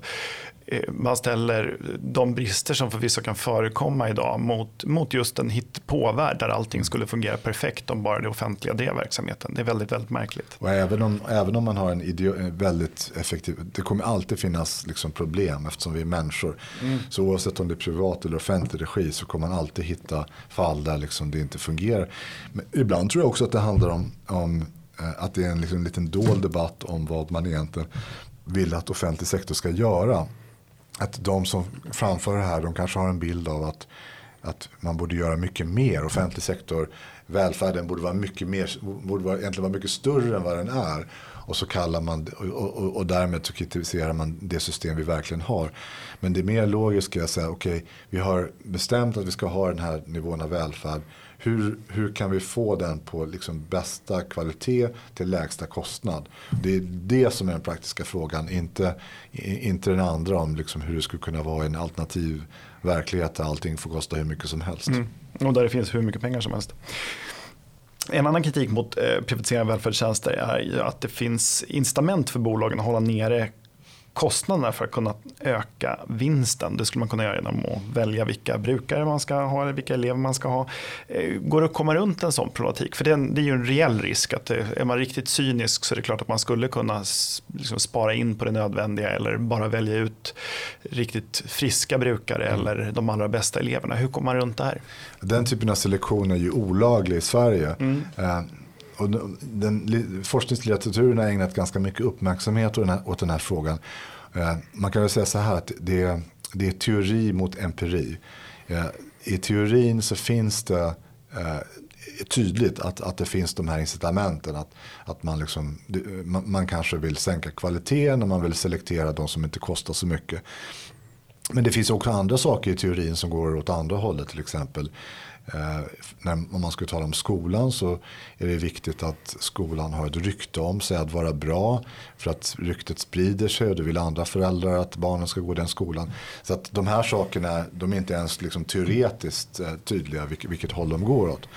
man ställer de brister som förvisso kan förekomma idag mot, mot just en hittpåvärld där allting skulle fungera perfekt om bara det offentliga drev verksamheten. Det är väldigt, väldigt märkligt. Och även om, även om man har en ideo, väldigt effektiv, det kommer alltid finnas liksom problem eftersom vi är människor. Mm. Så oavsett om det är privat eller offentlig regi så kommer man alltid hitta fall där liksom det inte fungerar. Men ibland tror jag också att det handlar om, om eh, att det är en liksom liten dold debatt om vad man egentligen vill att offentlig sektor ska göra att de som framför det här de kanske har en bild av att, att man borde göra mycket mer. Offentlig sektor, välfärden borde vara mycket mer, borde vara, egentligen vara mycket större än vad den är. Och så kallar man och, och, och därmed så kritiserar man det system vi verkligen har. Men det är mer logiskt ska säga, okej okay, vi har bestämt att vi ska ha den här nivån av välfärd hur, hur kan vi få den på liksom bästa kvalitet till lägsta kostnad? Det är det som är den praktiska frågan, inte, inte den andra om liksom hur det skulle kunna vara en alternativ verklighet där allting får kosta hur mycket som helst. Mm. Och där det finns hur mycket pengar som helst. En annan kritik mot eh, privatisering av välfärdstjänster är att det finns incitament för bolagen att hålla nere kostnaderna för att kunna öka vinsten. Det skulle man kunna göra genom att välja vilka brukare man ska ha eller vilka elever man ska ha. Eh, går det att komma runt en sån problematik? För det är, en, det är ju en reell risk. att det, Är man riktigt cynisk så är det klart att man skulle kunna liksom spara in på det nödvändiga eller bara välja ut riktigt friska brukare mm. eller de allra bästa eleverna. Hur kommer man runt det här? Den typen av selektion är ju olaglig i Sverige. Mm. Eh, och den, forskningslitteraturen har ägnat ganska mycket uppmärksamhet åt den här, åt den här frågan. Eh, man kan väl säga så här att det, det är teori mot empiri. Eh, I teorin så finns det eh, tydligt att, att det finns de här incitamenten. Att, att man, liksom, man, man kanske vill sänka kvaliteten och man vill selektera de som inte kostar så mycket. Men det finns också andra saker i teorin som går åt andra hållet. Till exempel Eh, när, om man ska tala om skolan så är det viktigt att skolan har ett rykte om sig att vara bra. För att ryktet sprider sig och det vill andra föräldrar att barnen ska gå den skolan. Så att de här sakerna de är inte ens liksom teoretiskt eh, tydliga vilket, vilket håll de går åt.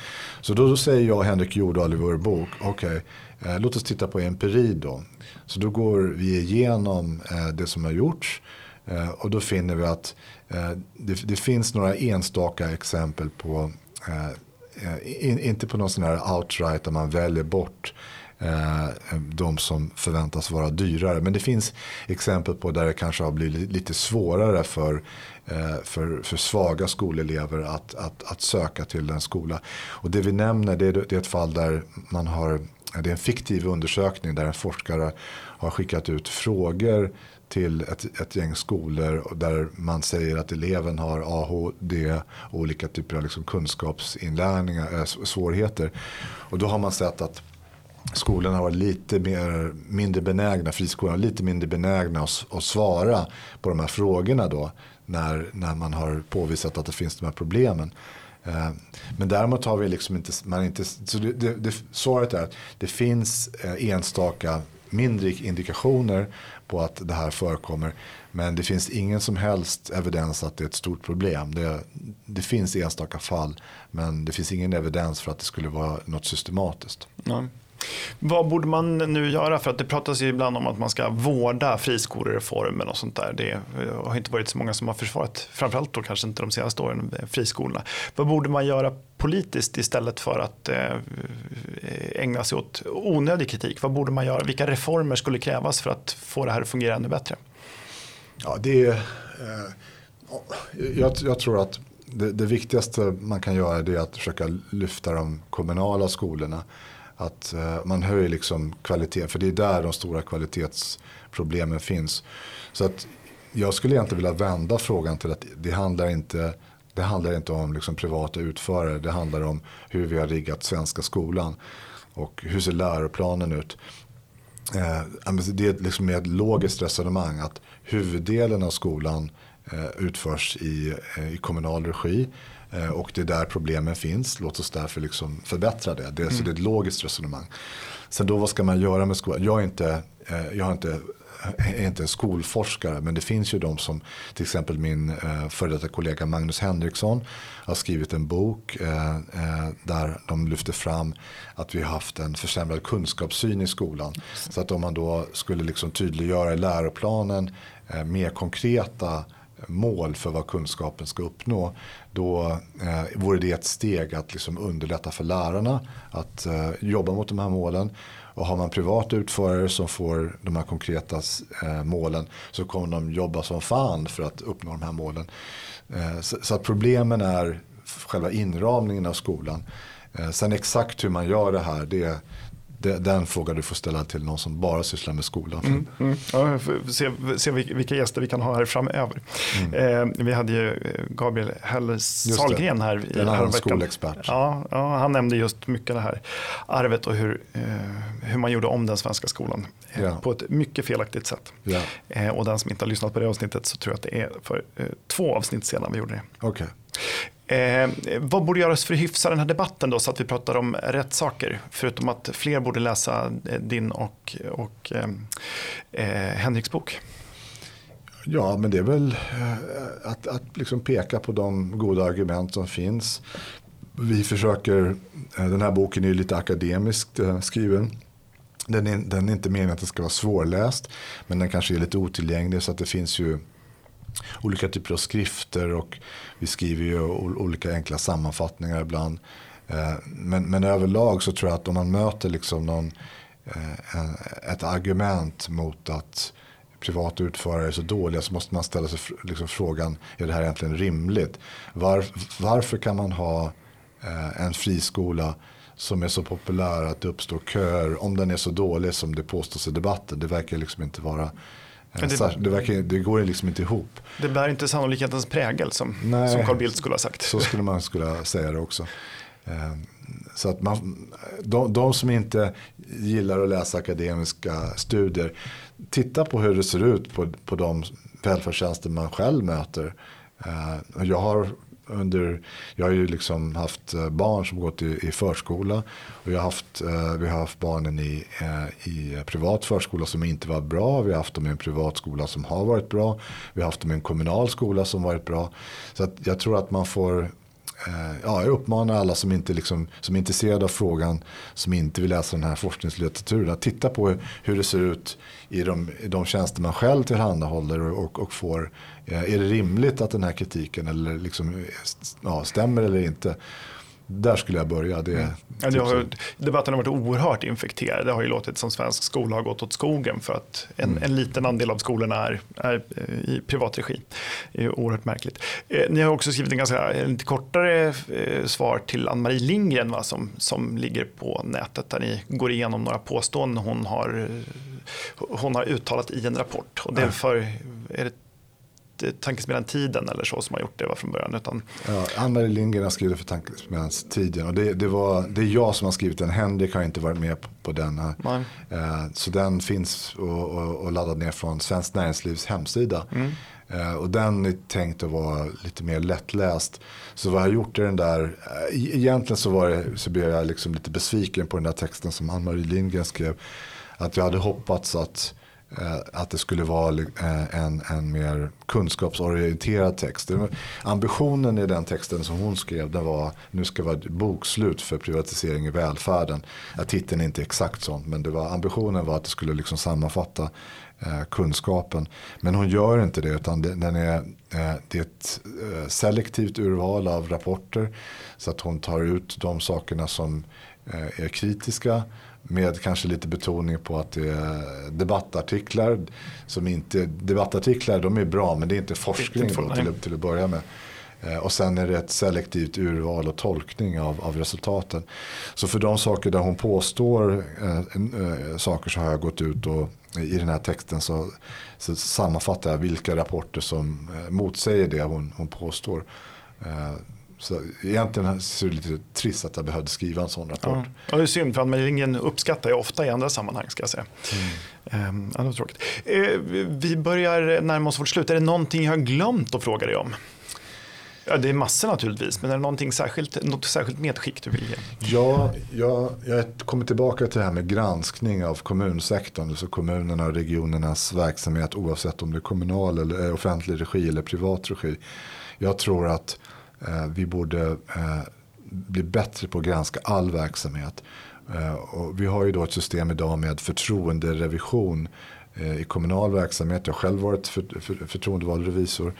Så då, då säger jag och Henrik Jordahl i vår bok, okej okay, eh, låt oss titta på empiri då. Så då går vi igenom eh, det som har gjorts. Eh, och då finner vi att eh, det, det, finns några enstaka exempel på, eh, eh in, inte på någon sån här outright där man väljer bort eh, de som förväntas vara dyrare. Men det finns exempel på där det kanske har blivit lite svårare för, eh, för, för svaga skolelever att, att, att söka till en skola. Och det vi nämner det är, det är ett fall där man har det är en fiktiv undersökning där en forskare har skickat ut frågor till ett, ett gäng skolor där man säger att eleven har AHD och olika typer av liksom kunskapsinlärningar, äh, svårigheter. Och då har man sett att skolorna har varit lite mer, mindre benägna, friskolorna lite mindre benägna att, att svara på de här frågorna då. När, när man har påvisat att det finns de här problemen. Eh, men däremot har vi liksom inte, man inte så det, det, det, svaret är att det finns eh, enstaka mindre indikationer på att det här förekommer. Men det finns ingen som helst evidens att det är ett stort problem. Det, det finns enstaka fall men det finns ingen evidens för att det skulle vara något systematiskt. Nej. Vad borde man nu göra? För att det pratas ju ibland om att man ska vårda friskolereformen och sånt där. Det har inte varit så många som har försvarat, framförallt då kanske inte de senaste åren, friskolorna. Vad borde man göra politiskt istället för att eh, ägna sig åt onödig kritik? Vad borde man göra? Vilka reformer skulle krävas för att få det här att fungera ännu bättre? Ja, det är, eh, jag, jag, tror att det, det, viktigaste man kan göra är att försöka lyfta de kommunala skolorna att eh, man höjer liksom kvaliteten, för det är där de stora kvalitetsproblemen finns. Så att jag skulle egentligen vilja vända frågan till att det handlar inte, det handlar inte om liksom privata utförare, det handlar om hur vi har riggat svenska skolan och hur ser läroplanen ut. Eh, det är liksom ett logiskt resonemang att huvuddelen av skolan eh, utförs i, eh, i kommunal regi. Eh, och det är där problemen finns. Låt oss därför liksom förbättra det. det mm. Så det är ett logiskt resonemang. Sen då vad ska man göra med skolan? Jag är inte, eh, jag har inte är inte en skolforskare men det finns ju de som till exempel min eh, före detta kollega Magnus Henriksson har skrivit en bok eh, eh, där de lyfter fram att vi har haft en försämrad kunskapssyn i skolan. Så att om man då skulle liksom tydliggöra i läroplanen eh, mer konkreta mål för vad kunskapen ska uppnå. Då eh, vore det ett steg att liksom underlätta för lärarna att eh, jobba mot de här målen. Och har man privata utförare som får de här konkreta eh, målen så kommer de jobba som fan för att uppnå de här målen. Eh, så, så, att problemen är själva inramningen av skolan. Eh, sen exakt hur man gör det här det, det, den fråga du får ställa till någon som bara sysslar med skolan. Mm, mm. Ja, se, se vilka gäster vi kan ha här framöver. Mm. Eh, vi hade ju eh, Gabriel Heller Sahlgren här. Det är en annan skolexpert. Ja, ja, han nämnde just mycket det här arvet och hur, eh, hur man gjorde om den svenska skolan. Eh. På ett mycket felaktigt sätt. Eh, och den som inte har lyssnat på det avsnittet så tror jag att det är för eh, två avsnitt sedan vi gjorde det. Okay. Eh, vad borde göras för att hyfsa den här debatten då så att vi pratar om rätt saker? Förutom att fler borde läsa eh, din och, och eh, eh, Henriks bok. Ja, men det är väl eh, att, att liksom peka på de goda argument som finns. Vi försöker, eh, den här boken är lite akademiskt skriven. Den är, den är inte meningen att den ska vara svårläst, men den kanske är lite otillgänglig så att det finns ju olika typer av skrifter och vi skriver ju olika enkla sammanfattningar ibland. Eh, men, men överlag så tror jag att om man möter liksom någon, eh, ett argument mot att privata utförare är så dåliga så måste man ställa sig liksom frågan, är det här egentligen rimligt? Var, varför kan man ha eh, en friskola som är så populär att det uppstår köer om den är så dålig som det påstås i debatten? Det verkar liksom inte vara det, det, verkar, det går liksom inte ihop. Det bär inte sannolikhetens prägel som, Nej, som Carl Bildt skulle ha sagt. Så skulle man skulle säga det också. Ehm, så att man, de, de, som inte gillar att läsa akademiska studier, titta på hur det ser ut på, på de välfärdstjänster man själv möter. Ehm, jag har under, jag har ju liksom haft eh, barn som gått i, i förskola. Och jag har haft, eh, vi har haft barnen i, eh, i privat förskola som inte var bra. Vi har haft dem i en privat skola som har varit bra. Vi har haft dem i en kommunal skola som varit bra. Så att jag tror att man får Eh, ja, jag uppmanar alla som inte liksom, som är intresserade av frågan, som inte vill läsa den här forskningslitteraturen, att titta på hur det ser ut i de, i de tjänster man själv tillhandahåller och, och får eh, är det rimligt att den här kritiken eller liksom, ja, stämmer eller inte? Där skulle jag börja. Det, mm. ja, det har, debatten har varit oerhört infekterad. Det har ju låtit som svensk skola har gått åt skogen för att en, mm. en liten andel av skolorna är, är eh, i privat regi. Det är oerhört märkligt. Eh, ni har också skrivit en ganska lite kortare eh, svar till Ann-Marie Lindgren va, som, som ligger på nätet där ni går igenom några påståenden hon har, hon har uttalat i en rapport. Och det är för, är det Tankesmedjan Tiden eller så som har gjort det från början. Utan... Ja, Ann-Marie Lindgren har skrivit för Tankesmedjan Tiden och det, det, var, det är jag som har skrivit den. Henrik har inte varit med på, på den. Eh, så den finns och, och, och laddad ner från Svenskt Näringslivs hemsida. Mm. Eh, och den är tänkt att vara lite mer lättläst. Så vad jag har gjort i den där, eh, egentligen så, var det, så blev jag liksom lite besviken på den där texten som Ann-Marie Lindgren skrev. Att jag hade hoppats att Eh, att det skulle vara eh, en, en mer kunskapsorienterad text. Ambitionen i den texten som hon skrev det var nu ska vara bokslut för privatisering i välfärden. Ja, titeln är inte exakt sån men det var, ambitionen var att det skulle liksom sammanfatta eh, kunskapen. Men hon gör inte det utan det, den är, eh, det är ett eh, selektivt urval av rapporter. Så att hon tar ut de sakerna som eh, är kritiska med kanske lite betoning på att det är debattartiklar. Som inte, debattartiklar de är bra men det är inte forskning då, till, till att börja med. Eh, och sen är det ett selektivt urval och tolkning av, av resultaten. Så för de saker där hon påstår eh, eh, saker så har jag gått ut och i den här texten så, så sammanfattar jag vilka rapporter som eh, motsäger det hon, hon påstår. Så egentligen är det lite trist att jag behövde skriva en sån rapport. Ja, det är synd för Ann-Marie Lindgren uppskattar jag ofta i andra sammanhang ska jag säga. Mm. Ehm, tråkigt. Ehm, vi börjar närma oss vårt slut. Är det någonting jag har glömt att fråga dig om? Ja, det är massor naturligtvis, men är det någonting särskilt, något särskilt medskick du vill ge? Ja, jag, jag kommer tillbaka till det här med granskning av kommunsektorn, alltså kommunerna och regionernas verksamhet oavsett om det är kommunal eller eh, offentlig regi eller privat regi. Jag tror att Eh, vi borde eh, bli bättre på att granska all verksamhet. Eh, och vi har ju då ett system idag med förtroenderevision i kommunal verksamhet. Jag har själv varit för, för, förtroendevald revisor.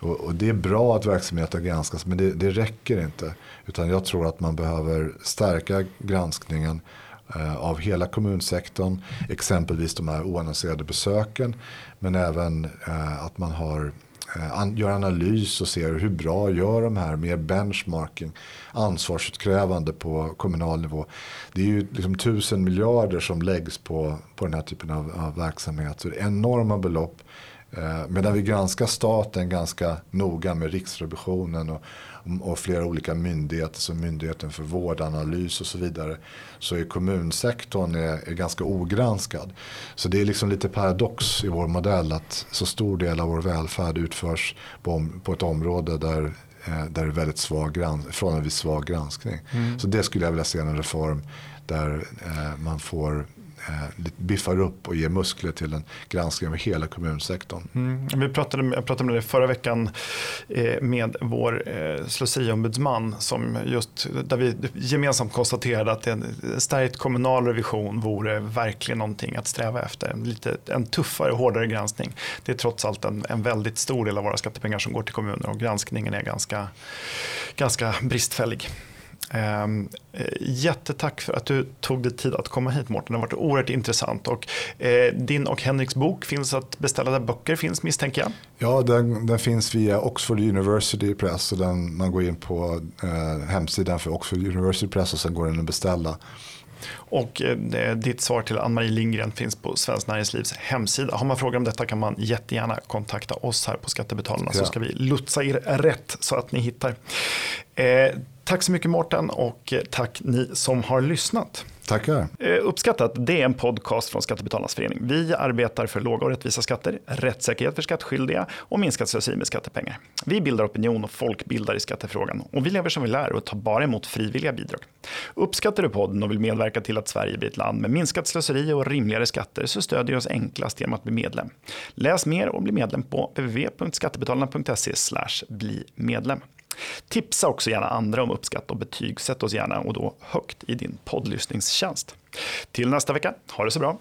Och, och, det är bra att verksamheten granskas men det, det, räcker inte. Utan jag tror att man behöver stärka granskningen eh, av hela kommunsektorn. Exempelvis de här oannonserade besöken. Men även eh, att man har Eh, gör analys och ser hur bra gör de här med benchmarking, ansvarsutkrävande på kommunal nivå. Det är ju liksom tusen miljarder som läggs på, på den här typen av, av verksamhet. Så det är enorma belopp. Eh, medan vi granskar staten ganska noga med Riksrevisionen och, och flera olika myndigheter som Myndigheten för vårdanalys och så vidare. Så är kommunsektorn är, är ganska ogranskad. Så det är liksom lite paradox i vår modell att så stor del av vår välfärd utförs på, på ett område där eh, där det är väldigt svag, förhållandevis svag granskning. Mm. Så det skulle jag vilja se en reform där eh, man får eh, biffar upp och ger muskler till en granskning av hela kommunsektorn. Mm. Vi pratade, jag pratade med det förra veckan eh, med vår eh, slöseriombudsman som just, där vi gemensamt konstaterade att en stärkt kommunal revision vore verkligen någonting att sträva efter. En, lite, en tuffare och hårdare granskning. Det är trots allt en, en väldigt stor del av våra skattepengar som går till kommuner och granskningen är ganska, ganska bristfällig. Eh, jättetack för att du tog dig tid att komma hit Mårten. Det har varit oerhört intressant. Och, eh, din och Henriks bok finns att beställa där böcker finns misstänker jag. Ja, den, den finns via Oxford University Press. Och den, man går in på eh, hemsidan för Oxford University Press och sen går den att beställa. Och eh, ditt svar till Ann-Marie Lindgren finns på Svenskt Näringslivs hemsida. Har man frågor om detta kan man jättegärna kontakta oss här på Skattebetalarna ja. så ska vi lotsa er rätt så att ni hittar. Eh, Tack så mycket Mårten och eh, tack ni som har lyssnat. Tackar. Eh, uppskattat, det är en podcast från Skattebetalarnas förening. Vi arbetar för låga och rättvisa skatter, rättssäkerhet för skattskyldiga och minskat slöseri med skattepengar. Vi bildar opinion och folkbildar i skattefrågan och vi lever som vi lär och tar bara emot frivilliga bidrag. Uppskattar du podden och vill medverka till att Sverige blir ett land med minskat slöseri och rimligare skatter så stödjer du oss enklast genom att bli medlem. Läs mer och bli medlem på www.skattebetalarna.se bli medlem. Tipsa också gärna andra om uppskatt och betygsätt oss gärna och då högt i din poddlyssningstjänst. Till nästa vecka, ha det så bra!